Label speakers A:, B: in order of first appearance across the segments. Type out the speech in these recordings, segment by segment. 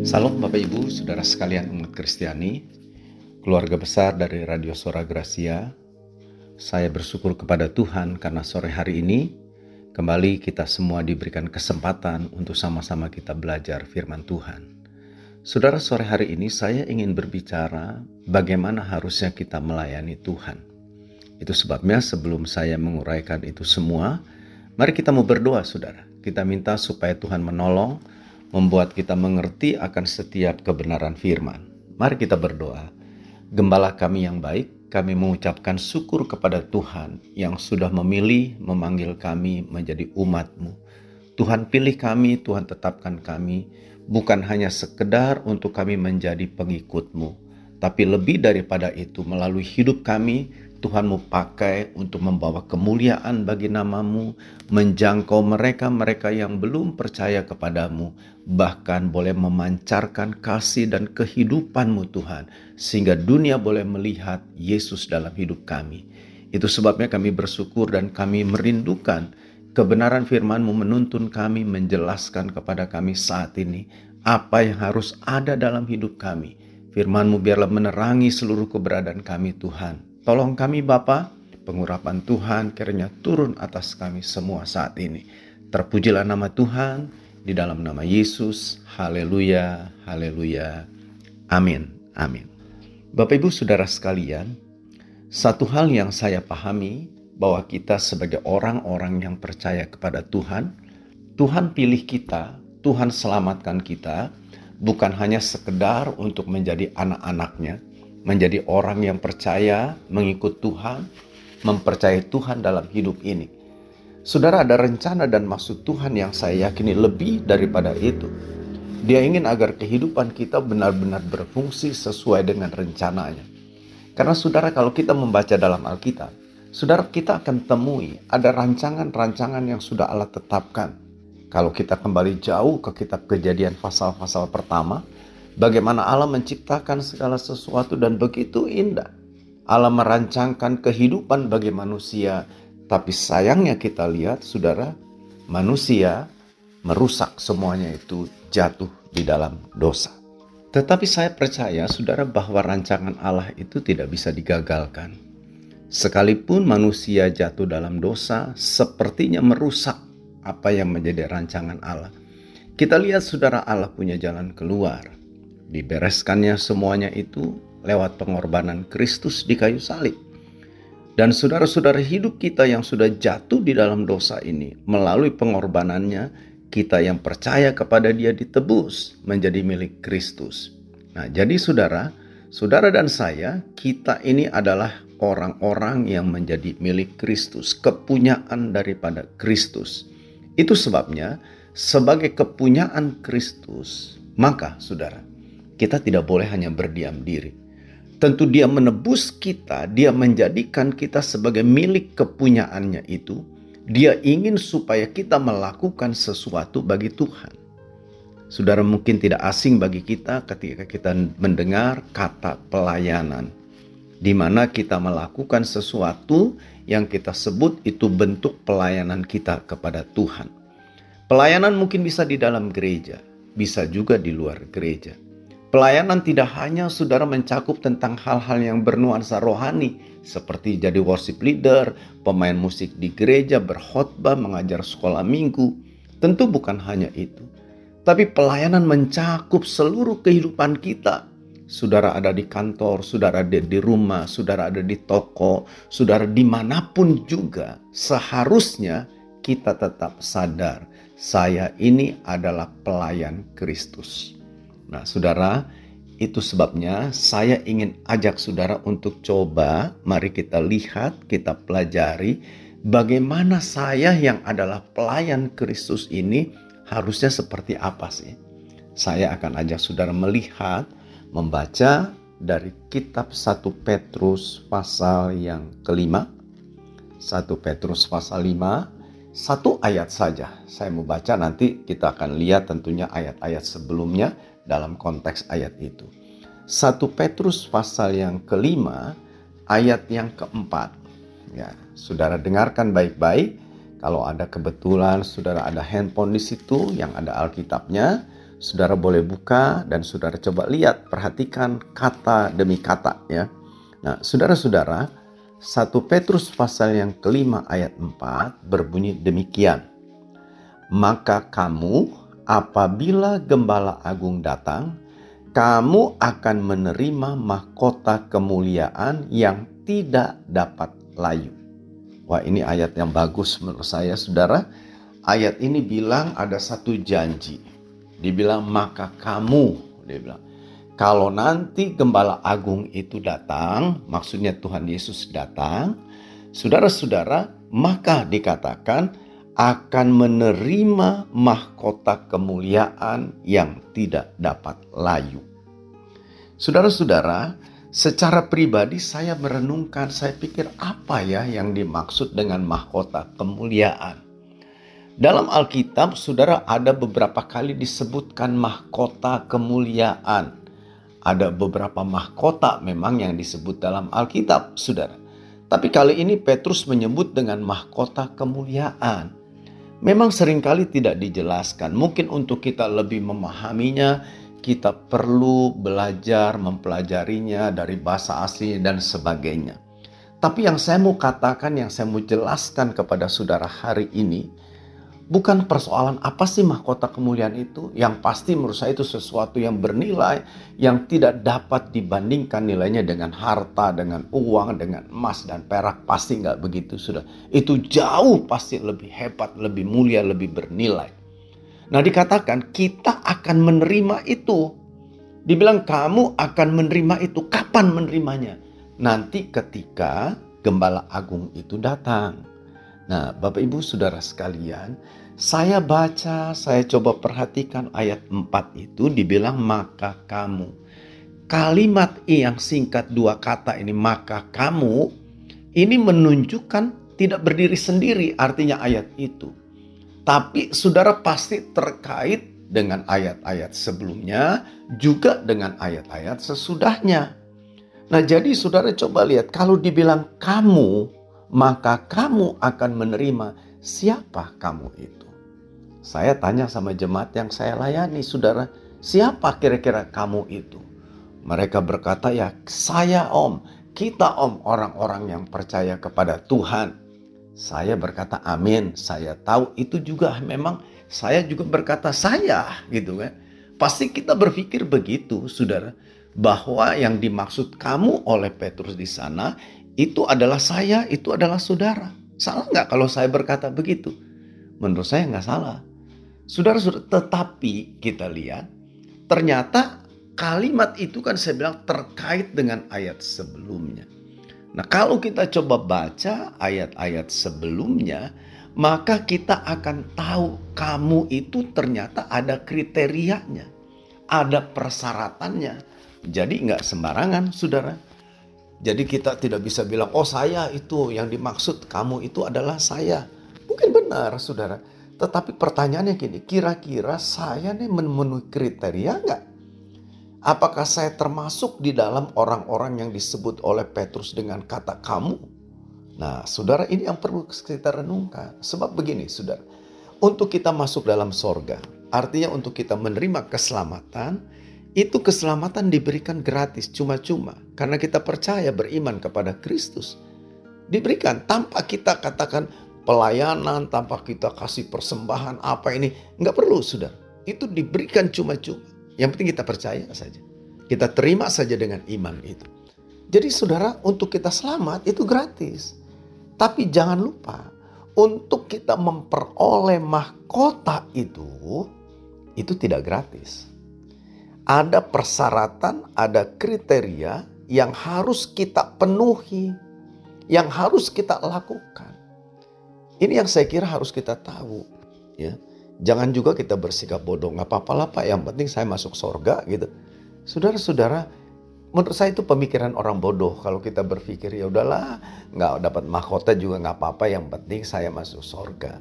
A: Salam Bapak Ibu, Saudara sekalian umat Kristiani, keluarga besar dari Radio Sora Gracia. Saya bersyukur kepada Tuhan karena sore hari ini kembali kita semua diberikan kesempatan untuk sama-sama kita belajar firman Tuhan. Saudara, sore hari ini saya ingin berbicara bagaimana harusnya kita melayani Tuhan. Itu sebabnya sebelum saya menguraikan itu semua, mari kita mau berdoa Saudara. Kita minta supaya Tuhan menolong membuat kita mengerti akan setiap kebenaran firman. Mari kita berdoa. Gembala kami yang baik, kami mengucapkan syukur kepada Tuhan yang sudah memilih memanggil kami menjadi umatmu. Tuhan pilih kami, Tuhan tetapkan kami, bukan hanya sekedar untuk kami menjadi pengikutmu, tapi lebih daripada itu melalui hidup kami, Tuhan mau pakai untuk membawa kemuliaan bagi namamu, menjangkau mereka-mereka yang belum percaya kepadamu, bahkan boleh memancarkan kasih dan kehidupanmu Tuhan, sehingga dunia boleh melihat Yesus dalam hidup kami. Itu sebabnya kami bersyukur dan kami merindukan kebenaran firmanmu menuntun kami, menjelaskan kepada kami saat ini apa yang harus ada dalam hidup kami. Firmanmu biarlah menerangi seluruh keberadaan kami Tuhan Tolong kami Bapa, pengurapan Tuhan kiranya turun atas kami semua saat ini. Terpujilah nama Tuhan di dalam nama Yesus. Haleluya, haleluya. Amin, amin. Bapak Ibu Saudara sekalian, satu hal yang saya pahami bahwa kita sebagai orang-orang yang percaya kepada Tuhan, Tuhan pilih kita, Tuhan selamatkan kita, bukan hanya sekedar untuk menjadi anak-anaknya, menjadi orang yang percaya, mengikut Tuhan, mempercayai Tuhan dalam hidup ini. Saudara ada rencana dan maksud Tuhan yang saya yakini lebih daripada itu. Dia ingin agar kehidupan kita benar-benar berfungsi sesuai dengan rencananya. Karena saudara kalau kita membaca dalam Alkitab, saudara kita akan temui ada rancangan-rancangan yang sudah Allah tetapkan. Kalau kita kembali jauh ke kitab kejadian pasal-pasal pertama, Bagaimana Allah menciptakan segala sesuatu dan begitu indah. Allah merancangkan kehidupan bagi manusia. Tapi sayangnya kita lihat saudara, manusia merusak semuanya itu jatuh di dalam dosa. Tetapi saya percaya saudara bahwa rancangan Allah itu tidak bisa digagalkan. Sekalipun manusia jatuh dalam dosa, sepertinya merusak apa yang menjadi rancangan Allah. Kita lihat saudara Allah punya jalan keluar dibereskannya semuanya itu lewat pengorbanan Kristus di kayu salib. Dan saudara-saudara hidup kita yang sudah jatuh di dalam dosa ini, melalui pengorbanannya, kita yang percaya kepada dia ditebus menjadi milik Kristus. Nah jadi saudara, saudara dan saya, kita ini adalah orang-orang yang menjadi milik Kristus, kepunyaan daripada Kristus. Itu sebabnya, sebagai kepunyaan Kristus, maka saudara, kita tidak boleh hanya berdiam diri. Tentu dia menebus kita, dia menjadikan kita sebagai milik kepunyaannya itu. Dia ingin supaya kita melakukan sesuatu bagi Tuhan. Saudara mungkin tidak asing bagi kita ketika kita mendengar kata pelayanan. Di mana kita melakukan sesuatu yang kita sebut itu bentuk pelayanan kita kepada Tuhan. Pelayanan mungkin bisa di dalam gereja, bisa juga di luar gereja. Pelayanan tidak hanya saudara mencakup tentang hal-hal yang bernuansa rohani, seperti jadi worship leader, pemain musik di gereja, berkhotbah, mengajar sekolah minggu. Tentu bukan hanya itu. Tapi pelayanan mencakup seluruh kehidupan kita. Saudara ada di kantor, saudara ada di rumah, saudara ada di toko, saudara di mana pun juga. Seharusnya kita tetap sadar, saya ini adalah pelayan Kristus. Nah, saudara, itu sebabnya saya ingin ajak saudara untuk coba, mari kita lihat, kita pelajari bagaimana saya yang adalah pelayan Kristus ini harusnya seperti apa sih. Saya akan ajak saudara melihat, membaca dari kitab 1 Petrus pasal yang kelima. 1 Petrus pasal 5, satu ayat saja. Saya mau baca nanti kita akan lihat tentunya ayat-ayat sebelumnya dalam konteks ayat itu. 1 Petrus pasal yang kelima, ayat yang keempat. Ya, saudara dengarkan baik-baik. Kalau ada kebetulan saudara ada handphone di situ yang ada Alkitabnya, Saudara boleh buka dan saudara coba lihat, perhatikan kata demi kata ya. Nah, saudara-saudara, 1 Petrus pasal yang kelima ayat 4 berbunyi demikian. Maka kamu apabila gembala agung datang, kamu akan menerima mahkota kemuliaan yang tidak dapat layu. Wah ini ayat yang bagus menurut saya saudara. Ayat ini bilang ada satu janji Dibilang maka kamu, dia bilang, kalau nanti gembala agung itu datang, maksudnya Tuhan Yesus datang, saudara-saudara, maka dikatakan akan menerima mahkota kemuliaan yang tidak dapat layu. Saudara-saudara, secara pribadi saya merenungkan, saya pikir apa ya yang dimaksud dengan mahkota kemuliaan. Dalam Alkitab, saudara, ada beberapa kali disebutkan mahkota kemuliaan. Ada beberapa mahkota memang yang disebut dalam Alkitab, saudara. Tapi kali ini Petrus menyebut dengan mahkota kemuliaan. Memang sering kali tidak dijelaskan. Mungkin untuk kita lebih memahaminya, kita perlu belajar mempelajarinya dari bahasa asli dan sebagainya. Tapi yang saya mau katakan, yang saya mau jelaskan kepada saudara hari ini, Bukan persoalan apa sih mahkota kemuliaan itu. Yang pasti menurut saya itu sesuatu yang bernilai. Yang tidak dapat dibandingkan nilainya dengan harta, dengan uang, dengan emas dan perak. Pasti nggak begitu sudah. Itu jauh pasti lebih hebat, lebih mulia, lebih bernilai. Nah dikatakan kita akan menerima itu. Dibilang kamu akan menerima itu. Kapan menerimanya? Nanti ketika gembala agung itu datang. Nah, Bapak Ibu Saudara sekalian, saya baca, saya coba perhatikan ayat 4 itu dibilang maka kamu. Kalimat yang singkat dua kata ini maka kamu ini menunjukkan tidak berdiri sendiri artinya ayat itu. Tapi saudara pasti terkait dengan ayat-ayat sebelumnya juga dengan ayat-ayat sesudahnya. Nah jadi saudara coba lihat kalau dibilang kamu maka kamu akan menerima siapa kamu itu. Saya tanya sama jemaat yang saya layani, saudara, siapa kira-kira kamu itu? Mereka berkata, ya saya om, kita om orang-orang yang percaya kepada Tuhan. Saya berkata amin, saya tahu itu juga memang saya juga berkata saya gitu kan. Pasti kita berpikir begitu saudara. Bahwa yang dimaksud kamu oleh Petrus di sana itu adalah saya, itu adalah saudara. Salah nggak kalau saya berkata begitu? Menurut saya nggak salah. Saudara-saudara, tetapi kita lihat ternyata kalimat itu kan saya bilang terkait dengan ayat sebelumnya. Nah, kalau kita coba baca ayat-ayat sebelumnya, maka kita akan tahu kamu itu ternyata ada kriterianya, ada persyaratannya. Jadi nggak sembarangan, saudara. Jadi kita tidak bisa bilang, oh saya itu yang dimaksud kamu itu adalah saya. Mungkin benar, saudara. Tetapi pertanyaannya gini, kira-kira saya nih memenuhi kriteria nggak? Apakah saya termasuk di dalam orang-orang yang disebut oleh Petrus dengan kata kamu? Nah, saudara ini yang perlu kita renungkan. Sebab begini, saudara. Untuk kita masuk dalam sorga, artinya untuk kita menerima keselamatan, itu keselamatan diberikan gratis, cuma-cuma. Karena kita percaya beriman kepada Kristus. Diberikan tanpa kita katakan, pelayanan, tanpa kita kasih persembahan apa ini. Nggak perlu sudah. Itu diberikan cuma-cuma. Yang penting kita percaya saja. Kita terima saja dengan iman itu. Jadi saudara untuk kita selamat itu gratis. Tapi jangan lupa untuk kita memperoleh mahkota itu itu tidak gratis. Ada persyaratan, ada kriteria yang harus kita penuhi, yang harus kita lakukan. Ini yang saya kira harus kita tahu. Ya. Jangan juga kita bersikap bodoh. Nggak apa-apa lah Pak, yang penting saya masuk sorga gitu. Saudara-saudara, menurut saya itu pemikiran orang bodoh. Kalau kita berpikir ya udahlah, nggak dapat mahkota juga nggak apa-apa. Yang penting saya masuk sorga.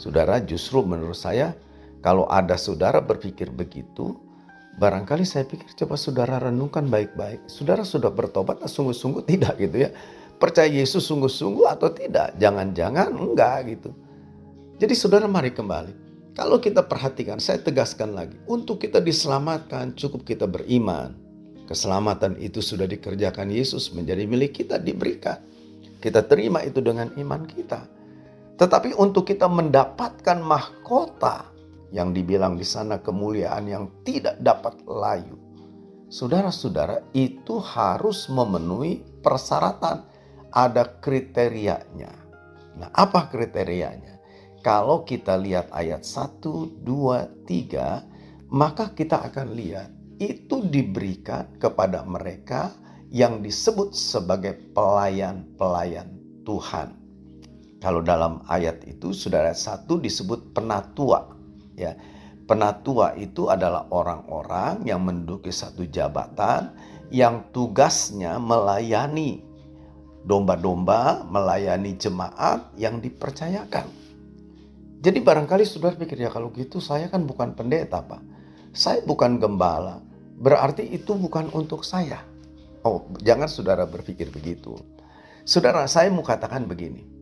A: Saudara, justru menurut saya kalau ada saudara berpikir begitu, barangkali saya pikir coba saudara renungkan baik-baik. Saudara sudah bertobat sungguh-sungguh tidak gitu ya percaya Yesus sungguh-sungguh atau tidak. Jangan-jangan enggak gitu. Jadi saudara mari kembali. Kalau kita perhatikan, saya tegaskan lagi, untuk kita diselamatkan cukup kita beriman. Keselamatan itu sudah dikerjakan Yesus menjadi milik kita, diberikan. Kita terima itu dengan iman kita. Tetapi untuk kita mendapatkan mahkota yang dibilang di sana kemuliaan yang tidak dapat layu. Saudara-saudara, itu harus memenuhi persyaratan. Ada kriterianya. Nah, apa kriterianya? Kalau kita lihat ayat 1, 2, 3, maka kita akan lihat itu diberikan kepada mereka yang disebut sebagai pelayan-pelayan Tuhan. Kalau dalam ayat itu saudara satu disebut penatua. Ya, penatua itu adalah orang-orang yang menduduki satu jabatan yang tugasnya melayani domba-domba, melayani jemaat yang dipercayakan. Jadi barangkali saudara pikir ya kalau gitu saya kan bukan pendeta pak. Saya bukan gembala. Berarti itu bukan untuk saya. Oh jangan saudara berpikir begitu. Saudara saya mau katakan begini.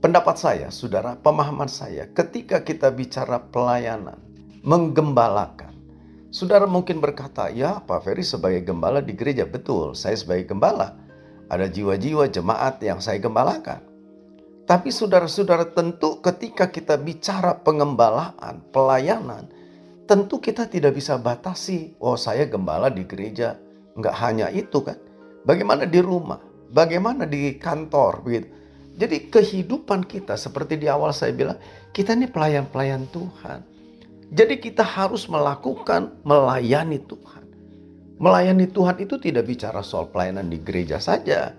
A: Pendapat saya, saudara, pemahaman saya ketika kita bicara pelayanan, menggembalakan. Saudara mungkin berkata, ya Pak Ferry sebagai gembala di gereja, betul, saya sebagai gembala. Ada jiwa-jiwa jemaat yang saya gembalakan. Tapi saudara-saudara tentu ketika kita bicara pengembalaan, pelayanan, tentu kita tidak bisa batasi, oh saya gembala di gereja. Enggak hanya itu kan. Bagaimana di rumah, bagaimana di kantor begitu. Jadi kehidupan kita seperti di awal saya bilang, kita ini pelayan-pelayan Tuhan. Jadi kita harus melakukan melayani Tuhan. Melayani Tuhan itu tidak bicara soal pelayanan di gereja saja.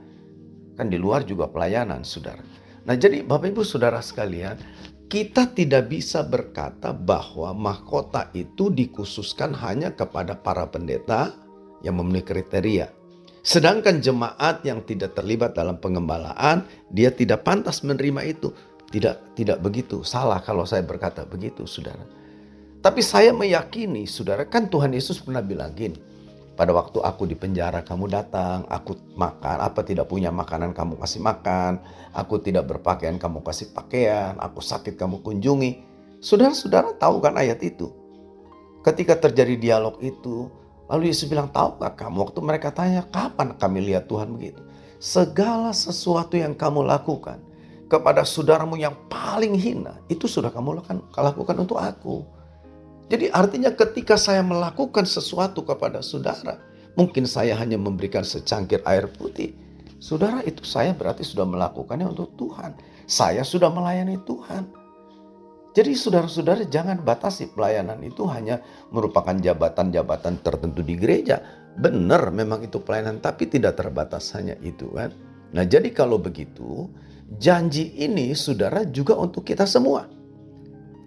A: Kan di luar juga pelayanan, saudara. Nah, jadi Bapak Ibu Saudara sekalian, kita tidak bisa berkata bahwa mahkota itu dikhususkan hanya kepada para pendeta yang memenuhi kriteria. Sedangkan jemaat yang tidak terlibat dalam pengembalaan, dia tidak pantas menerima itu. Tidak tidak begitu. Salah kalau saya berkata begitu, Saudara. Tapi saya meyakini, Saudara, kan Tuhan Yesus pernah bilang gini, pada waktu aku di penjara kamu datang, aku makan, apa tidak punya makanan kamu kasih makan, aku tidak berpakaian kamu kasih pakaian, aku sakit kamu kunjungi. Saudara-saudara tahu kan ayat itu? Ketika terjadi dialog itu, lalu Yesus bilang, tahu gak kamu? Waktu mereka tanya, kapan kami lihat Tuhan begitu? Segala sesuatu yang kamu lakukan kepada saudaramu yang paling hina, itu sudah kamu lakukan, lakukan untuk aku. Jadi artinya ketika saya melakukan sesuatu kepada saudara, mungkin saya hanya memberikan secangkir air putih. Saudara itu saya berarti sudah melakukannya untuk Tuhan. Saya sudah melayani Tuhan. Jadi saudara-saudara jangan batasi pelayanan itu hanya merupakan jabatan-jabatan tertentu di gereja. Benar memang itu pelayanan tapi tidak terbatas hanya itu kan. Nah jadi kalau begitu janji ini saudara juga untuk kita semua.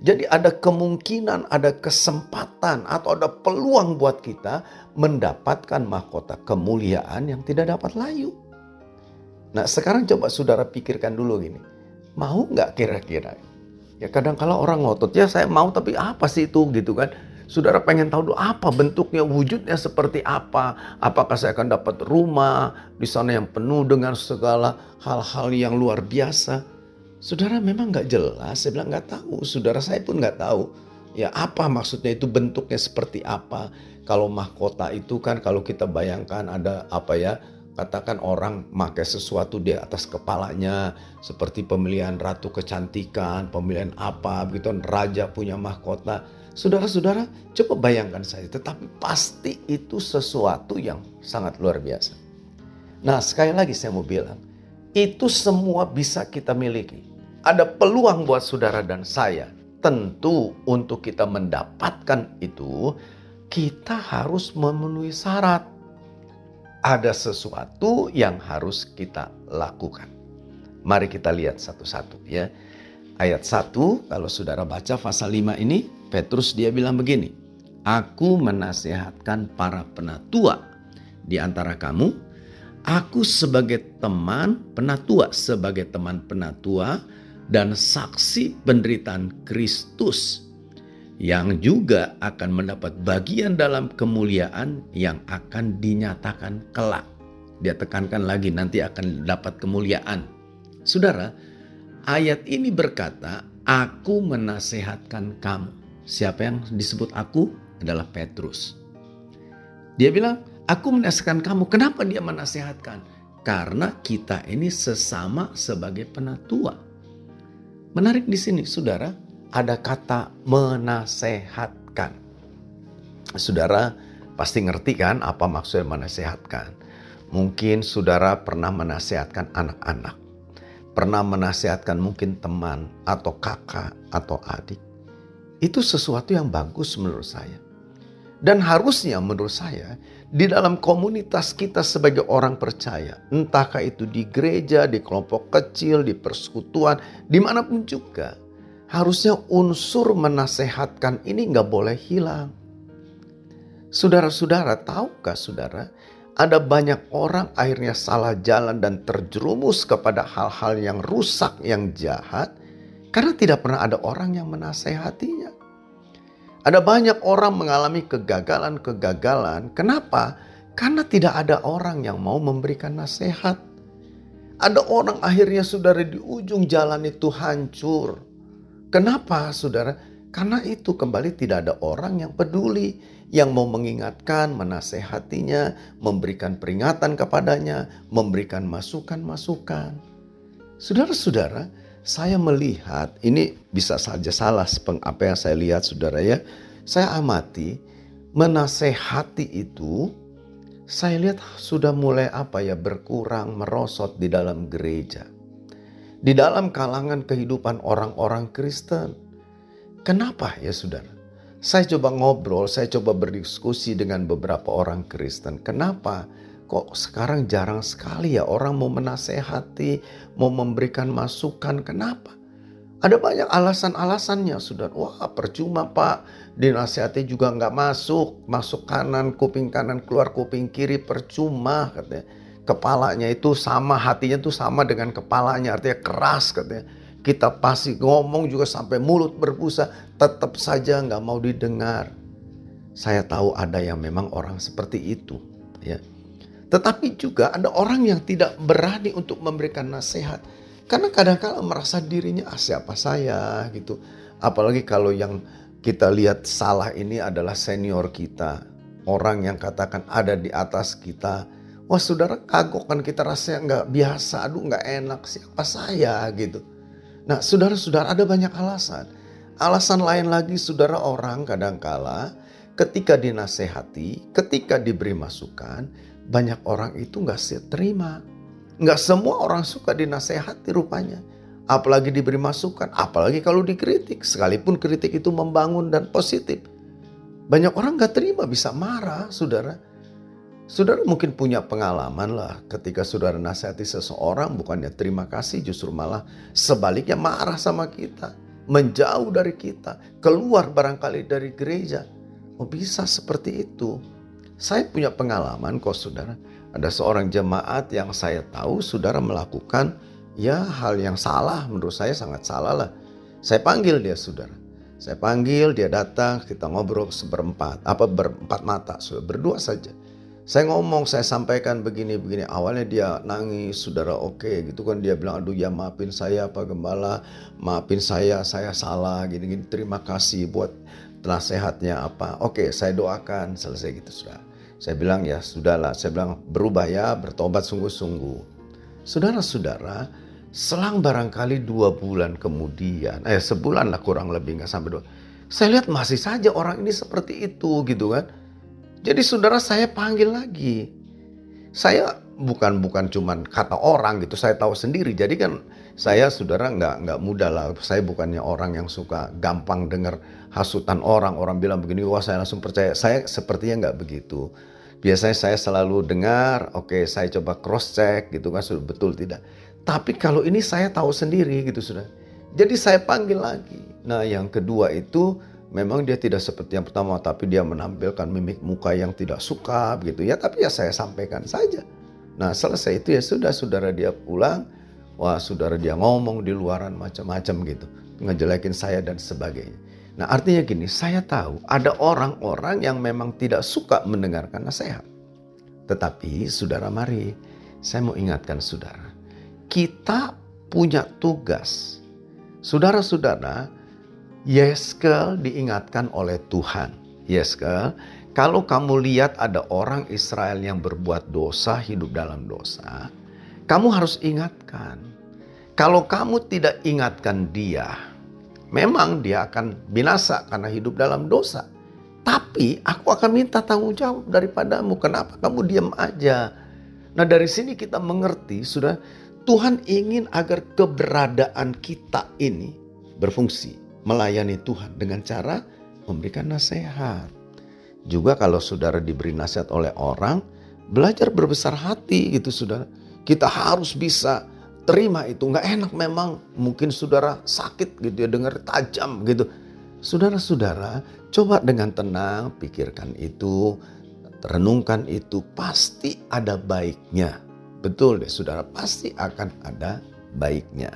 A: Jadi ada kemungkinan, ada kesempatan atau ada peluang buat kita mendapatkan mahkota kemuliaan yang tidak dapat layu. Nah sekarang coba saudara pikirkan dulu gini. Mau nggak kira-kira? Ya kadang kala orang ngotot, ya saya mau tapi apa sih itu gitu kan. Saudara pengen tahu dulu apa bentuknya, wujudnya seperti apa. Apakah saya akan dapat rumah di sana yang penuh dengan segala hal-hal yang luar biasa. Saudara memang nggak jelas, saya bilang nggak tahu. Saudara saya pun nggak tahu. Ya apa maksudnya itu bentuknya seperti apa. Kalau mahkota itu kan kalau kita bayangkan ada apa ya. Katakan orang pakai sesuatu di atas kepalanya. Seperti pemilihan ratu kecantikan, pemilihan apa. Begitu raja punya mahkota. Saudara-saudara coba bayangkan saya. Tetapi pasti itu sesuatu yang sangat luar biasa. Nah sekali lagi saya mau bilang. Itu semua bisa kita miliki ada peluang buat saudara dan saya. Tentu untuk kita mendapatkan itu, kita harus memenuhi syarat. Ada sesuatu yang harus kita lakukan. Mari kita lihat satu-satu ya. Ayat 1 kalau saudara baca pasal 5 ini Petrus dia bilang begini. Aku menasihatkan para penatua di antara kamu. Aku sebagai teman penatua, sebagai teman penatua dan saksi penderitaan Kristus yang juga akan mendapat bagian dalam kemuliaan yang akan dinyatakan kelak. Dia tekankan lagi nanti akan dapat kemuliaan. Saudara, ayat ini berkata Aku menasehatkan kamu. Siapa yang disebut aku? Adalah Petrus. Dia bilang, aku menasehatkan kamu. Kenapa dia menasehatkan? Karena kita ini sesama sebagai penatua. Menarik di sini, saudara, ada kata menasehatkan. Saudara pasti ngerti kan apa maksudnya menasehatkan. Mungkin saudara pernah menasehatkan anak-anak pernah menasihatkan mungkin teman atau kakak atau adik. Itu sesuatu yang bagus menurut saya. Dan harusnya menurut saya di dalam komunitas kita sebagai orang percaya, entahkah itu di gereja, di kelompok kecil, di persekutuan, di mana pun juga, harusnya unsur menasehatkan ini nggak boleh hilang. Saudara-saudara, tahukah saudara, ada banyak orang akhirnya salah jalan dan terjerumus kepada hal-hal yang rusak, yang jahat, karena tidak pernah ada orang yang menasehatinya. Ada banyak orang mengalami kegagalan-kegagalan. Kenapa? Karena tidak ada orang yang mau memberikan nasihat. Ada orang akhirnya saudara di ujung jalan itu hancur. Kenapa saudara? Karena itu kembali tidak ada orang yang peduli yang mau mengingatkan, menasehatinya, memberikan peringatan kepadanya, memberikan masukan-masukan. Saudara-saudara, saya melihat ini bisa saja salah apa yang saya lihat saudara ya. Saya amati menasehati itu saya lihat sudah mulai apa ya berkurang merosot di dalam gereja. Di dalam kalangan kehidupan orang-orang Kristen. Kenapa ya saudara? Saya coba ngobrol, saya coba berdiskusi dengan beberapa orang Kristen. Kenapa? Kok sekarang jarang sekali ya orang mau menasehati, mau memberikan masukan. Kenapa? Ada banyak alasan-alasannya, sudah. Wah percuma pak, dinasehati juga nggak masuk. Masuk kanan, kuping kanan, keluar kuping kiri, percuma katanya. Kepalanya itu sama, hatinya itu sama dengan kepalanya, artinya keras katanya kita pasti ngomong juga sampai mulut berbusa, tetap saja nggak mau didengar. Saya tahu ada yang memang orang seperti itu, ya. Tetapi juga ada orang yang tidak berani untuk memberikan nasihat. Karena kadang-kala merasa dirinya ah siapa saya gitu. Apalagi kalau yang kita lihat salah ini adalah senior kita. Orang yang katakan ada di atas kita. Wah saudara kagok kan kita rasanya nggak biasa. Aduh nggak enak siapa saya gitu. Nah, saudara-saudara ada banyak alasan. Alasan lain lagi saudara orang kadangkala ketika dinasehati, ketika diberi masukan, banyak orang itu nggak terima. Nggak semua orang suka dinasehati rupanya. Apalagi diberi masukan, apalagi kalau dikritik. Sekalipun kritik itu membangun dan positif. Banyak orang nggak terima, bisa marah, saudara. Saudara mungkin punya pengalaman lah ketika saudara nasihati seseorang bukannya terima kasih justru malah sebaliknya marah sama kita. Menjauh dari kita, keluar barangkali dari gereja. Oh bisa seperti itu. Saya punya pengalaman kok saudara. Ada seorang jemaat yang saya tahu saudara melakukan ya hal yang salah menurut saya sangat salah lah. Saya panggil dia saudara. Saya panggil dia datang kita ngobrol seberempat apa berempat mata sudah berdua saja saya ngomong, saya sampaikan begini-begini. Awalnya dia nangis, saudara oke okay, gitu kan. Dia bilang, aduh ya maafin saya Pak Gembala, maafin saya, saya salah gini-gini. Terima kasih buat nasihatnya apa. Oke, saya doakan, selesai gitu sudah. Saya bilang ya sudahlah, saya bilang berubah ya, bertobat sungguh-sungguh. Saudara-saudara, selang barangkali dua bulan kemudian, eh sebulan lah kurang lebih nggak sampai dua. Saya lihat masih saja orang ini seperti itu gitu kan jadi saudara saya panggil lagi. Saya bukan bukan cuman kata orang gitu, saya tahu sendiri. Jadi kan saya saudara nggak nggak mudah lah. Saya bukannya orang yang suka gampang dengar hasutan orang. Orang bilang begini, wah saya langsung percaya. Saya sepertinya nggak begitu. Biasanya saya selalu dengar, oke okay, saya coba cross check gitu kan, sudah betul tidak. Tapi kalau ini saya tahu sendiri gitu sudah. Jadi saya panggil lagi. Nah yang kedua itu memang dia tidak seperti yang pertama tapi dia menampilkan mimik muka yang tidak suka begitu ya tapi ya saya sampaikan saja nah selesai itu ya sudah saudara dia pulang wah saudara dia ngomong di luaran macam-macam gitu ngejelekin saya dan sebagainya. Nah artinya gini saya tahu ada orang-orang yang memang tidak suka mendengarkan nasihat. Tetapi saudara mari saya mau ingatkan saudara kita punya tugas. Saudara-saudara, Yeskel diingatkan oleh Tuhan. Yeskel, kalau kamu lihat ada orang Israel yang berbuat dosa, hidup dalam dosa, kamu harus ingatkan. Kalau kamu tidak ingatkan dia, memang dia akan binasa karena hidup dalam dosa. Tapi aku akan minta tanggung jawab daripadamu. Kenapa kamu diam aja? Nah dari sini kita mengerti sudah Tuhan ingin agar keberadaan kita ini berfungsi, melayani Tuhan dengan cara memberikan nasihat. Juga kalau saudara diberi nasihat oleh orang, belajar berbesar hati gitu saudara. Kita harus bisa terima itu. Nggak enak memang mungkin saudara sakit gitu ya, dengar tajam gitu. Saudara-saudara, coba dengan tenang pikirkan itu, renungkan itu, pasti ada baiknya Betul deh saudara, pasti akan ada baiknya.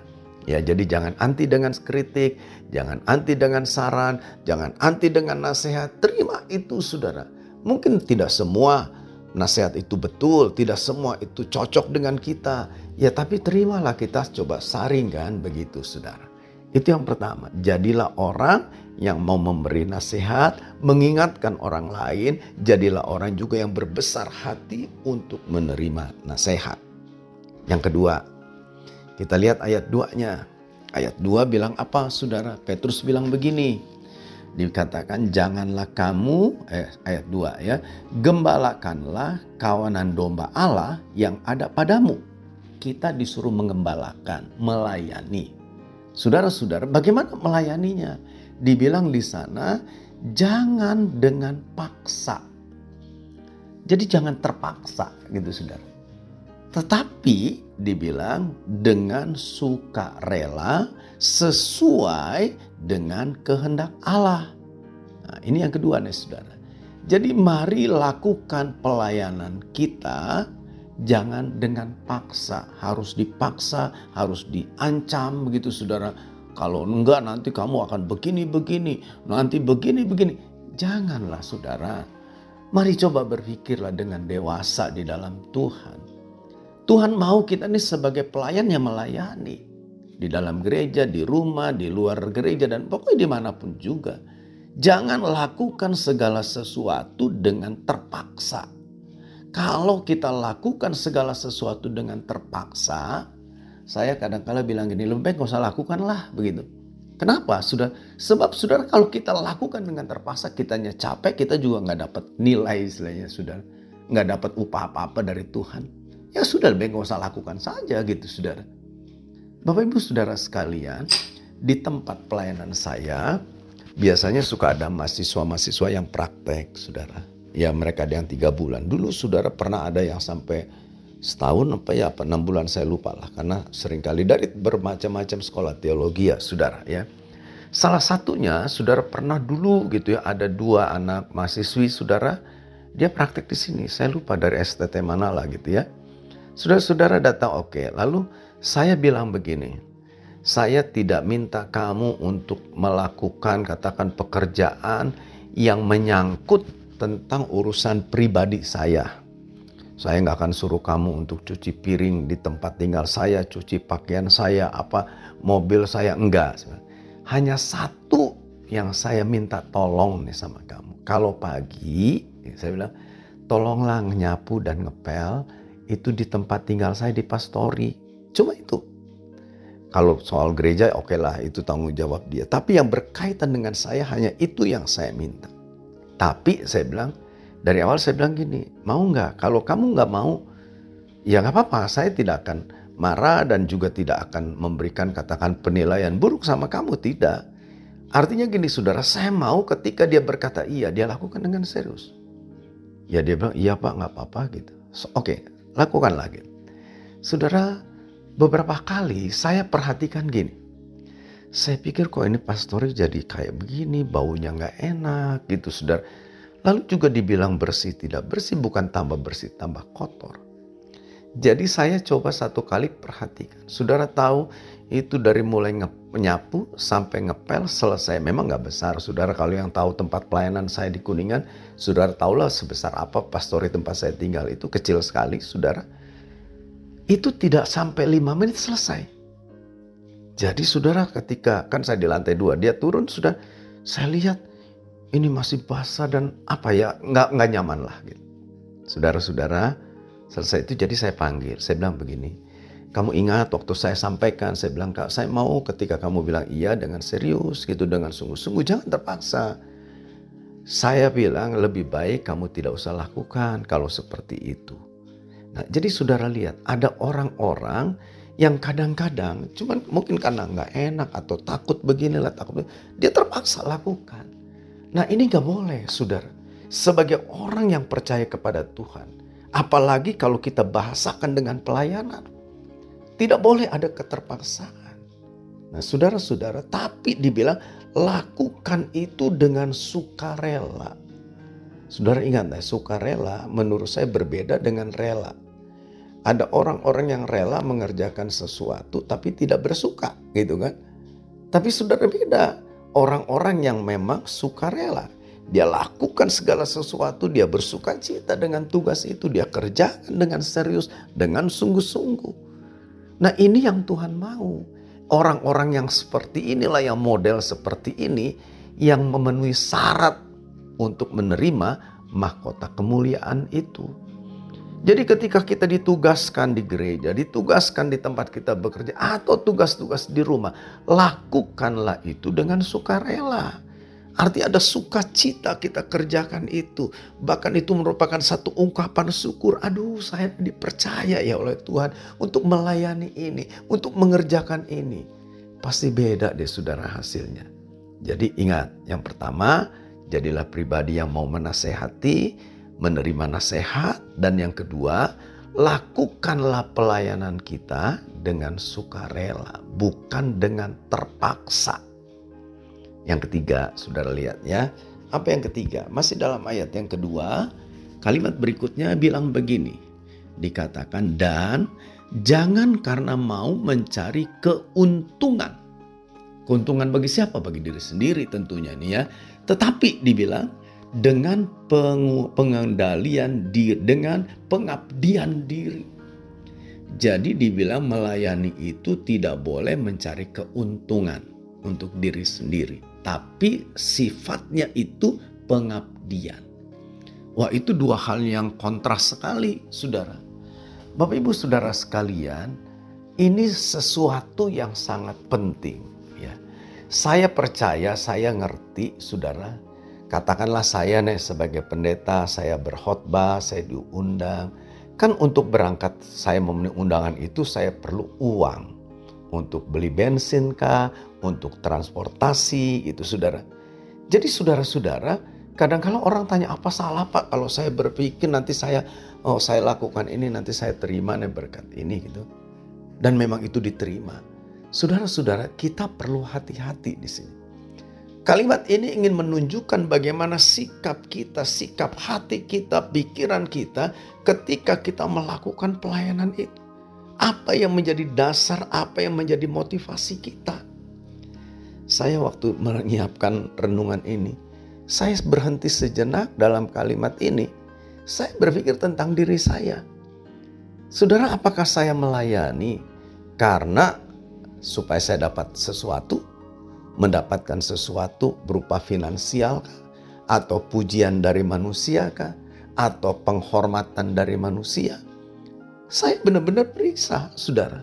A: Ya, jadi jangan anti dengan kritik, jangan anti dengan saran, jangan anti dengan nasihat. Terima itu saudara. Mungkin tidak semua nasihat itu betul, tidak semua itu cocok dengan kita. Ya, tapi terimalah kita coba saringkan begitu saudara. Itu yang pertama. Jadilah orang yang mau memberi nasihat, mengingatkan orang lain. Jadilah orang juga yang berbesar hati untuk menerima nasihat. Yang kedua, kita lihat ayat 2-nya. Ayat 2 bilang apa saudara? Petrus bilang begini. Dikatakan janganlah kamu, eh, ayat 2 ya. Gembalakanlah kawanan domba Allah yang ada padamu. Kita disuruh mengembalakan, melayani. Saudara-saudara, bagaimana melayaninya? Dibilang di sana, jangan dengan paksa. Jadi jangan terpaksa gitu saudara. Tetapi dibilang dengan sukarela sesuai dengan kehendak Allah. Nah, ini yang kedua nih saudara. Jadi mari lakukan pelayanan kita jangan dengan paksa, harus dipaksa, harus diancam begitu saudara. Kalau enggak nanti kamu akan begini-begini, nanti begini-begini. Janganlah saudara. Mari coba berpikirlah dengan dewasa di dalam Tuhan. Tuhan mau kita ini sebagai pelayan yang melayani. Di dalam gereja, di rumah, di luar gereja, dan pokoknya di mana pun juga. Jangan lakukan segala sesuatu dengan terpaksa. Kalau kita lakukan segala sesuatu dengan terpaksa, saya kadang-kala bilang gini, lebih baik gak usah lakukanlah begitu. Kenapa? Sudah sebab saudara kalau kita lakukan dengan terpaksa, kitanya capek, kita juga nggak dapat nilai istilahnya sudah nggak dapat upah apa-apa dari Tuhan. Ya sudah lebih nggak usah lakukan saja gitu saudara. Bapak ibu saudara sekalian, di tempat pelayanan saya biasanya suka ada mahasiswa-mahasiswa yang praktek saudara. Ya mereka ada yang tiga bulan. Dulu saudara pernah ada yang sampai setahun apa ya apa enam bulan saya lupa lah karena sering kali dari bermacam-macam sekolah teologi ya saudara ya. Salah satunya saudara pernah dulu gitu ya ada dua anak mahasiswi saudara dia praktek di sini. Saya lupa dari STT mana lah gitu ya. Saudara-saudara datang oke. Okay. Lalu saya bilang begini. Saya tidak minta kamu untuk melakukan katakan pekerjaan yang menyangkut tentang urusan pribadi saya. Saya nggak akan suruh kamu untuk cuci piring di tempat tinggal saya, cuci pakaian saya, apa mobil saya enggak. Hanya satu yang saya minta tolong nih sama kamu. Kalau pagi, saya bilang, tolonglah nyapu dan ngepel itu di tempat tinggal saya di pastori. Cuma itu. Kalau soal gereja oke okay lah itu tanggung jawab dia. Tapi yang berkaitan dengan saya hanya itu yang saya minta. Tapi saya bilang dari awal saya bilang gini, mau nggak? Kalau kamu nggak mau, ya nggak apa-apa. Saya tidak akan marah dan juga tidak akan memberikan katakan penilaian buruk sama kamu tidak. Artinya gini saudara, saya mau ketika dia berkata iya, dia lakukan dengan serius. Ya dia bilang iya pak nggak apa-apa gitu. So, Oke, okay, lakukan lagi. Saudara, beberapa kali saya perhatikan gini. Saya pikir kok ini pastori jadi kayak begini, baunya nggak enak gitu saudara. Lalu juga dibilang bersih, tidak bersih, bukan tambah bersih, tambah kotor. Jadi saya coba satu kali perhatikan. Saudara tahu itu dari mulai menyapu sampai ngepel selesai. Memang nggak besar. Saudara kalau yang tahu tempat pelayanan saya di Kuningan, saudara tahulah sebesar apa pastori tempat saya tinggal itu kecil sekali, saudara. Itu tidak sampai lima menit selesai. Jadi saudara ketika kan saya di lantai dua, dia turun sudah saya lihat ini masih basah dan apa ya nggak nggak nyaman lah gitu. Saudara-saudara selesai itu jadi saya panggil, saya bilang begini, kamu ingat waktu saya sampaikan, saya bilang kak saya mau ketika kamu bilang iya dengan serius gitu dengan sungguh-sungguh jangan terpaksa. Saya bilang lebih baik kamu tidak usah lakukan kalau seperti itu. Nah, jadi saudara lihat ada orang-orang yang kadang-kadang cuman mungkin karena nggak enak atau takut beginilah takut begini, dia terpaksa lakukan. Nah ini nggak boleh saudara. Sebagai orang yang percaya kepada Tuhan. Apalagi kalau kita bahasakan dengan pelayanan. Tidak boleh ada keterpaksaan. Nah saudara-saudara tapi dibilang lakukan itu dengan sukarela. Saudara ingat ya, sukarela menurut saya berbeda dengan rela. Ada orang-orang yang rela mengerjakan sesuatu tapi tidak bersuka gitu kan. Tapi saudara beda. Orang-orang yang memang sukarela. Dia lakukan segala sesuatu, dia bersuka cita dengan tugas itu, dia kerjakan dengan serius, dengan sungguh-sungguh. Nah ini yang Tuhan mau orang-orang yang seperti inilah yang model seperti ini yang memenuhi syarat untuk menerima mahkota kemuliaan itu. Jadi ketika kita ditugaskan di gereja, ditugaskan di tempat kita bekerja atau tugas-tugas di rumah, lakukanlah itu dengan sukarela. Arti ada sukacita kita kerjakan itu. Bahkan itu merupakan satu ungkapan syukur. Aduh saya dipercaya ya oleh Tuhan untuk melayani ini. Untuk mengerjakan ini. Pasti beda deh saudara hasilnya. Jadi ingat yang pertama jadilah pribadi yang mau menasehati. Menerima nasihat. Dan yang kedua lakukanlah pelayanan kita dengan sukarela. Bukan dengan terpaksa. Yang ketiga, saudara lihat ya. Apa yang ketiga? Masih dalam ayat yang kedua, kalimat berikutnya bilang begini. Dikatakan dan jangan karena mau mencari keuntungan. Keuntungan bagi siapa? Bagi diri sendiri tentunya nih ya. Tetapi dibilang dengan pengendalian diri, dengan pengabdian diri. Jadi dibilang melayani itu tidak boleh mencari keuntungan untuk diri sendiri tapi sifatnya itu pengabdian. Wah, itu dua hal yang kontras sekali, saudara. Bapak, ibu, saudara sekalian, ini sesuatu yang sangat penting. Ya, saya percaya, saya ngerti, saudara. Katakanlah saya nih sebagai pendeta, saya berkhotbah, saya diundang. Kan untuk berangkat saya memenuhi undangan itu saya perlu uang untuk beli bensin kah, untuk transportasi itu saudara. Jadi saudara-saudara, kadang kalau orang tanya apa salah pak kalau saya berpikir nanti saya oh saya lakukan ini nanti saya terima nih berkat ini gitu. Dan memang itu diterima. Saudara-saudara, kita perlu hati-hati di sini. Kalimat ini ingin menunjukkan bagaimana sikap kita, sikap hati kita, pikiran kita ketika kita melakukan pelayanan itu. Apa yang menjadi dasar, apa yang menjadi motivasi kita. Saya waktu menyiapkan renungan ini, saya berhenti sejenak dalam kalimat ini. Saya berpikir tentang diri saya. Saudara, apakah saya melayani karena supaya saya dapat sesuatu, mendapatkan sesuatu berupa finansial atau pujian dari manusia atau penghormatan dari manusia? Saya benar-benar periksa, saudara.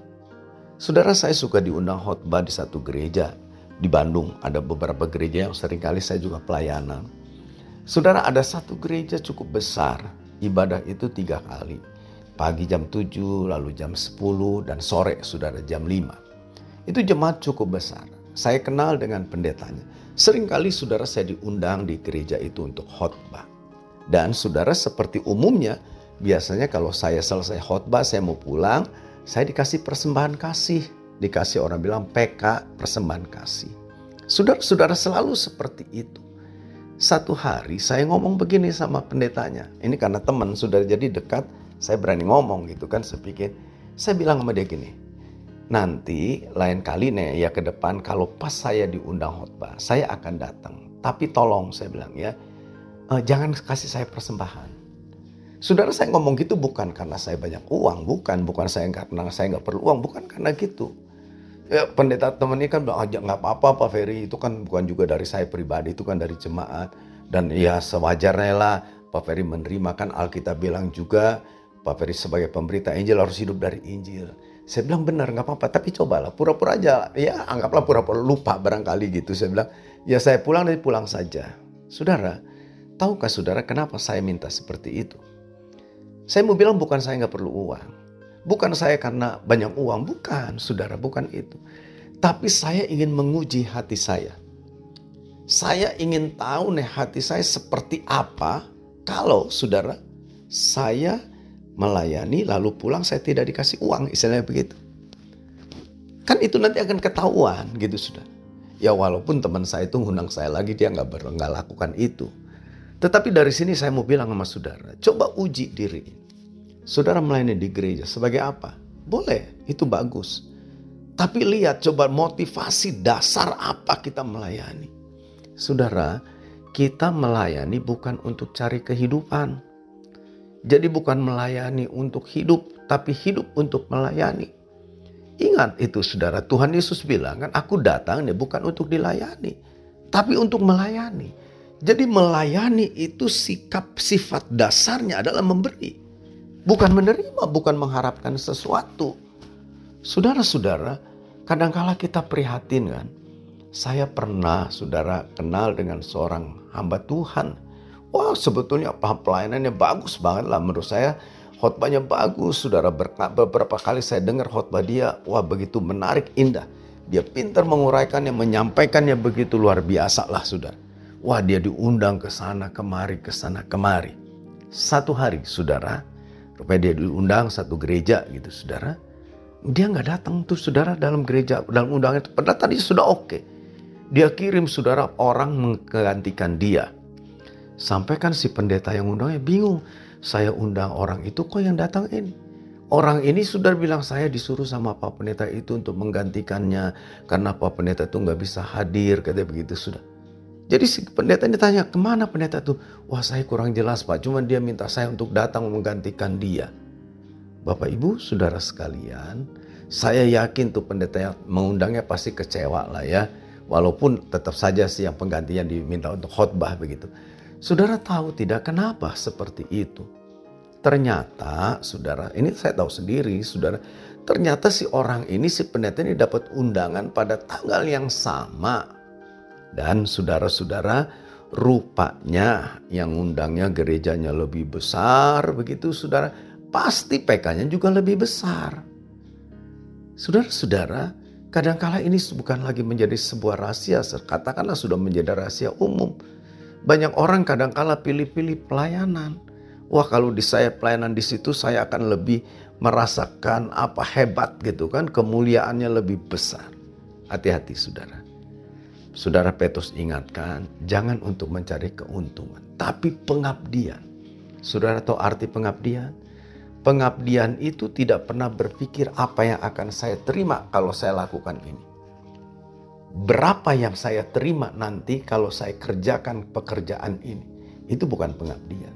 A: Saudara saya suka diundang khotbah di satu gereja di Bandung. Ada beberapa gereja yang sering kali saya juga pelayanan. Saudara ada satu gereja cukup besar. Ibadah itu tiga kali. Pagi jam 7, lalu jam 10, dan sore saudara jam 5. Itu jemaat cukup besar. Saya kenal dengan pendetanya. Seringkali saudara saya diundang di gereja itu untuk khotbah. Dan saudara seperti umumnya biasanya kalau saya selesai khotbah, saya mau pulang, saya dikasih persembahan kasih. Dikasih orang bilang PK, persembahan kasih. Saudara-saudara selalu seperti itu. Satu hari saya ngomong begini sama pendetanya. Ini karena teman sudah jadi dekat, saya berani ngomong gitu kan. Saya pikir, saya bilang sama dia gini, nanti lain kali nih ya ke depan kalau pas saya diundang khotbah, saya akan datang. Tapi tolong saya bilang ya, eh, jangan kasih saya persembahan Saudara saya ngomong gitu bukan karena saya banyak uang, bukan, bukan saya karena saya nggak perlu uang, bukan karena gitu. Ya, pendeta temen ini kan bilang aja nggak apa-apa Pak Ferry itu kan bukan juga dari saya pribadi itu kan dari jemaat dan ya sewajarnya lah Pak Ferry menerima kan Alkitab bilang juga Pak Ferry sebagai pemberita Injil harus hidup dari Injil. Saya bilang benar nggak apa-apa tapi cobalah pura-pura aja ya anggaplah pura-pura lupa barangkali gitu. Saya bilang ya saya pulang dan pulang saja. Saudara, tahukah saudara kenapa saya minta seperti itu? Saya mau bilang bukan saya nggak perlu uang. Bukan saya karena banyak uang, bukan, saudara, bukan itu. Tapi saya ingin menguji hati saya. Saya ingin tahu nih hati saya seperti apa kalau saudara saya melayani lalu pulang saya tidak dikasih uang, istilahnya begitu. Kan itu nanti akan ketahuan gitu sudah. Ya walaupun teman saya itu ngundang saya lagi dia nggak nggak lakukan itu. Tetapi dari sini saya mau bilang sama saudara, coba uji diri Saudara melayani di gereja sebagai apa? Boleh, itu bagus. Tapi lihat coba motivasi dasar apa kita melayani. Saudara, kita melayani bukan untuk cari kehidupan. Jadi bukan melayani untuk hidup, tapi hidup untuk melayani. Ingat itu saudara, Tuhan Yesus bilang kan aku datang ya bukan untuk dilayani, tapi untuk melayani. Jadi melayani itu sikap sifat dasarnya adalah memberi. Bukan menerima, bukan mengharapkan sesuatu. Saudara-saudara, kadangkala kita prihatin kan. Saya pernah, saudara, kenal dengan seorang hamba Tuhan. Wah, sebetulnya pelayanannya bagus banget lah menurut saya. Khotbahnya bagus, saudara. Beberapa kali saya dengar khotbah dia, wah begitu menarik, indah. Dia pintar menguraikannya, menyampaikannya begitu luar biasa lah, saudara. Wah, dia diundang ke sana kemari, ke sana kemari. Satu hari, saudara, Rupanya dia diundang satu gereja gitu saudara. Dia nggak datang tuh saudara dalam gereja, dalam undangan itu. Padahal tadi sudah oke. Dia kirim saudara orang menggantikan dia. Sampai kan si pendeta yang undangnya bingung. Saya undang orang itu kok yang datang ini. Orang ini sudah bilang saya disuruh sama Pak Pendeta itu untuk menggantikannya. Karena Pak Pendeta itu nggak bisa hadir, katanya begitu sudah. Jadi si pendeta ini tanya, ke mana pendeta tuh? Wah saya kurang jelas pak, cuma dia minta saya untuk datang menggantikan dia. Bapak ibu saudara sekalian, saya yakin tuh pendeta yang mengundangnya pasti kecewa lah ya. Walaupun tetap saja sih yang penggantinya diminta untuk khotbah begitu. Saudara tahu tidak kenapa seperti itu? Ternyata saudara, ini saya tahu sendiri saudara. Ternyata si orang ini, si pendeta ini dapat undangan pada tanggal yang sama dan saudara-saudara, rupanya yang undangnya gerejanya lebih besar begitu saudara. Pasti PK-nya juga lebih besar. Saudara-saudara, kadangkala ini bukan lagi menjadi sebuah rahasia, katakanlah sudah menjadi rahasia umum. Banyak orang kadangkala pilih-pilih pelayanan. Wah kalau di saya pelayanan di situ saya akan lebih merasakan apa hebat gitu kan, kemuliaannya lebih besar. Hati-hati saudara. Saudara Petrus ingatkan, jangan untuk mencari keuntungan, tapi pengabdian. Saudara tahu arti pengabdian? Pengabdian itu tidak pernah berpikir apa yang akan saya terima kalau saya lakukan ini. Berapa yang saya terima nanti kalau saya kerjakan pekerjaan ini. Itu bukan pengabdian.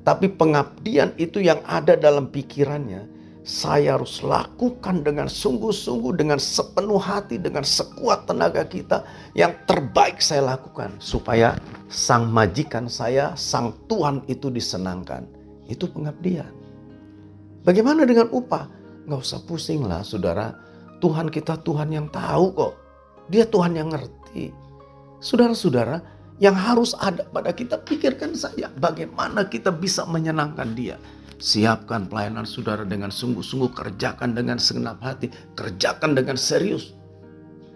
A: Tapi pengabdian itu yang ada dalam pikirannya saya harus lakukan dengan sungguh-sungguh, dengan sepenuh hati, dengan sekuat tenaga kita. Yang terbaik saya lakukan supaya sang majikan saya, sang Tuhan itu disenangkan. Itu pengabdian. Bagaimana dengan upah? Gak usah pusing lah saudara. Tuhan kita Tuhan yang tahu kok. Dia Tuhan yang ngerti. Saudara-saudara, yang harus ada pada kita pikirkan saja bagaimana kita bisa menyenangkan dia Siapkan pelayanan saudara dengan sungguh-sungguh, kerjakan dengan segenap hati, kerjakan dengan serius.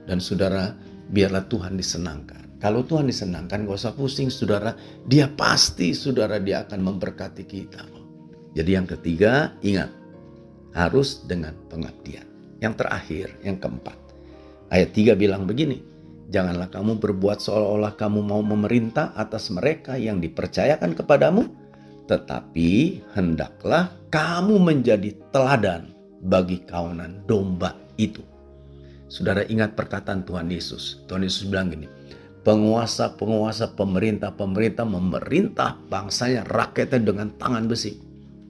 A: Dan saudara, biarlah Tuhan disenangkan. Kalau Tuhan disenangkan, gak usah pusing saudara. Dia pasti saudara, dia akan memberkati kita. Jadi yang ketiga, ingat. Harus dengan pengabdian. Yang terakhir, yang keempat. Ayat 3 bilang begini. Janganlah kamu berbuat seolah-olah kamu mau memerintah atas mereka yang dipercayakan kepadamu tetapi hendaklah kamu menjadi teladan bagi kawanan domba itu. Saudara ingat perkataan Tuhan Yesus. Tuhan Yesus bilang gini, penguasa-penguasa pemerintah-pemerintah memerintah bangsanya rakyatnya dengan tangan besi.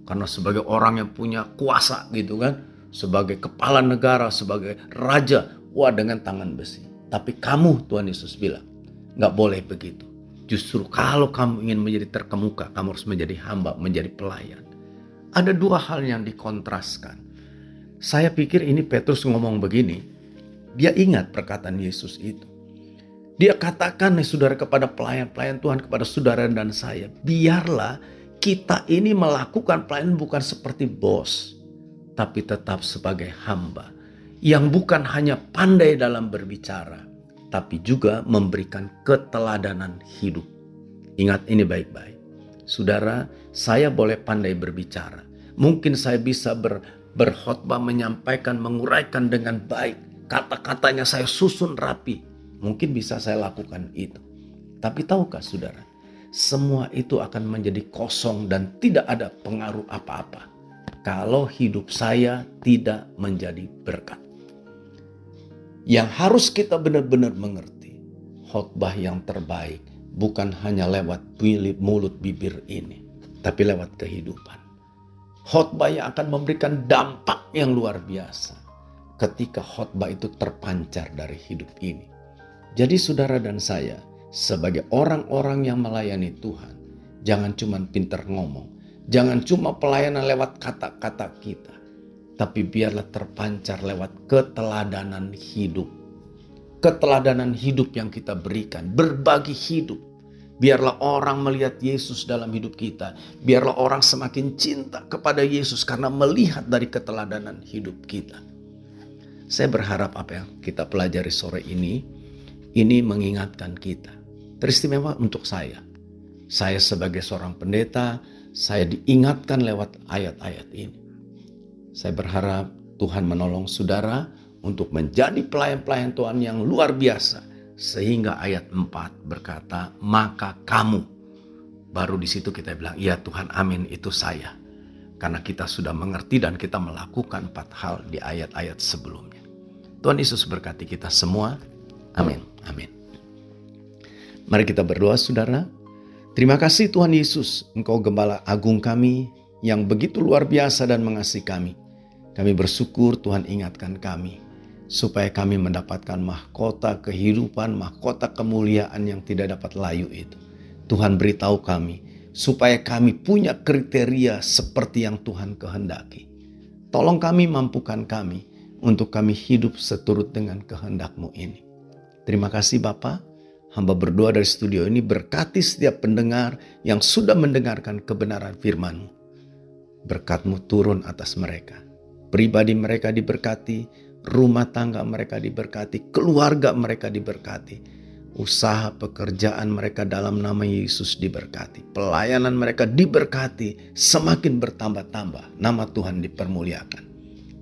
A: Karena sebagai orang yang punya kuasa gitu kan, sebagai kepala negara, sebagai raja, kuat dengan tangan besi. Tapi kamu Tuhan Yesus bilang, nggak boleh begitu. Justru kalau kamu ingin menjadi terkemuka, kamu harus menjadi hamba, menjadi pelayan. Ada dua hal yang dikontraskan. Saya pikir ini Petrus ngomong begini, dia ingat perkataan Yesus itu. Dia katakan nih saudara kepada pelayan-pelayan Tuhan, kepada saudara dan saya, biarlah kita ini melakukan pelayanan bukan seperti bos, tapi tetap sebagai hamba yang bukan hanya pandai dalam berbicara, tapi juga memberikan keteladanan hidup. Ingat ini baik-baik. Saudara, saya boleh pandai berbicara. Mungkin saya bisa ber, berkhotbah menyampaikan, menguraikan dengan baik. Kata-katanya saya susun rapi. Mungkin bisa saya lakukan itu. Tapi tahukah saudara, semua itu akan menjadi kosong dan tidak ada pengaruh apa-apa. Kalau hidup saya tidak menjadi berkat. Yang harus kita benar-benar mengerti, khotbah yang terbaik bukan hanya lewat mulut bibir ini, tapi lewat kehidupan. Khotbah yang akan memberikan dampak yang luar biasa ketika khotbah itu terpancar dari hidup ini. Jadi saudara dan saya, sebagai orang-orang yang melayani Tuhan, jangan cuma pinter ngomong, jangan cuma pelayanan lewat kata-kata kita, tapi biarlah terpancar lewat keteladanan hidup. Keteladanan hidup yang kita berikan, berbagi hidup. Biarlah orang melihat Yesus dalam hidup kita. Biarlah orang semakin cinta kepada Yesus karena melihat dari keteladanan hidup kita. Saya berharap apa yang kita pelajari sore ini, ini mengingatkan kita. Teristimewa untuk saya. Saya sebagai seorang pendeta, saya diingatkan lewat ayat-ayat ini saya berharap Tuhan menolong saudara untuk menjadi pelayan-pelayan Tuhan yang luar biasa. Sehingga ayat 4 berkata, maka kamu. Baru di situ kita bilang, iya Tuhan amin itu saya. Karena kita sudah mengerti dan kita melakukan empat hal di ayat-ayat sebelumnya. Tuhan Yesus berkati kita semua. Amin. Amin. Mari kita berdoa saudara. Terima kasih Tuhan Yesus, Engkau gembala agung kami yang begitu luar biasa dan mengasihi kami. Kami bersyukur Tuhan ingatkan kami supaya kami mendapatkan mahkota kehidupan, mahkota kemuliaan yang tidak dapat layu itu. Tuhan beritahu kami supaya kami punya kriteria seperti yang Tuhan kehendaki. Tolong kami mampukan kami untuk kami hidup seturut dengan kehendakmu ini. Terima kasih Bapak. Hamba berdoa dari studio ini berkati setiap pendengar yang sudah mendengarkan kebenaran firman-Mu. Berkatmu turun atas mereka pribadi mereka diberkati, rumah tangga mereka diberkati, keluarga mereka diberkati, usaha pekerjaan mereka dalam nama Yesus diberkati, pelayanan mereka diberkati, semakin bertambah-tambah, nama Tuhan dipermuliakan.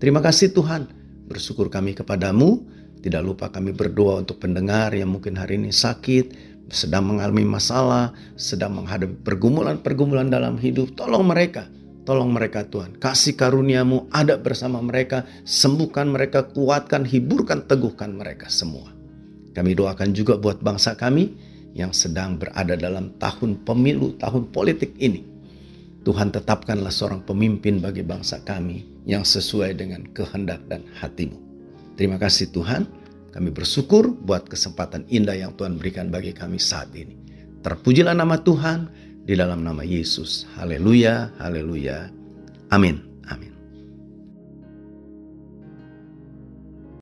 A: Terima kasih Tuhan, bersyukur kami kepadamu, tidak lupa kami berdoa untuk pendengar yang mungkin hari ini sakit, sedang mengalami masalah, sedang menghadapi pergumulan-pergumulan dalam hidup, tolong mereka Tolong mereka Tuhan, kasih karuniamu ada bersama mereka, sembuhkan mereka, kuatkan, hiburkan, teguhkan mereka semua. Kami doakan juga buat bangsa kami yang sedang berada dalam tahun pemilu, tahun politik ini. Tuhan tetapkanlah seorang pemimpin bagi bangsa kami yang sesuai dengan kehendak dan hatimu. Terima kasih Tuhan, kami bersyukur buat kesempatan indah yang Tuhan berikan bagi kami saat ini. Terpujilah nama Tuhan, di dalam nama Yesus. Haleluya, haleluya. Amin.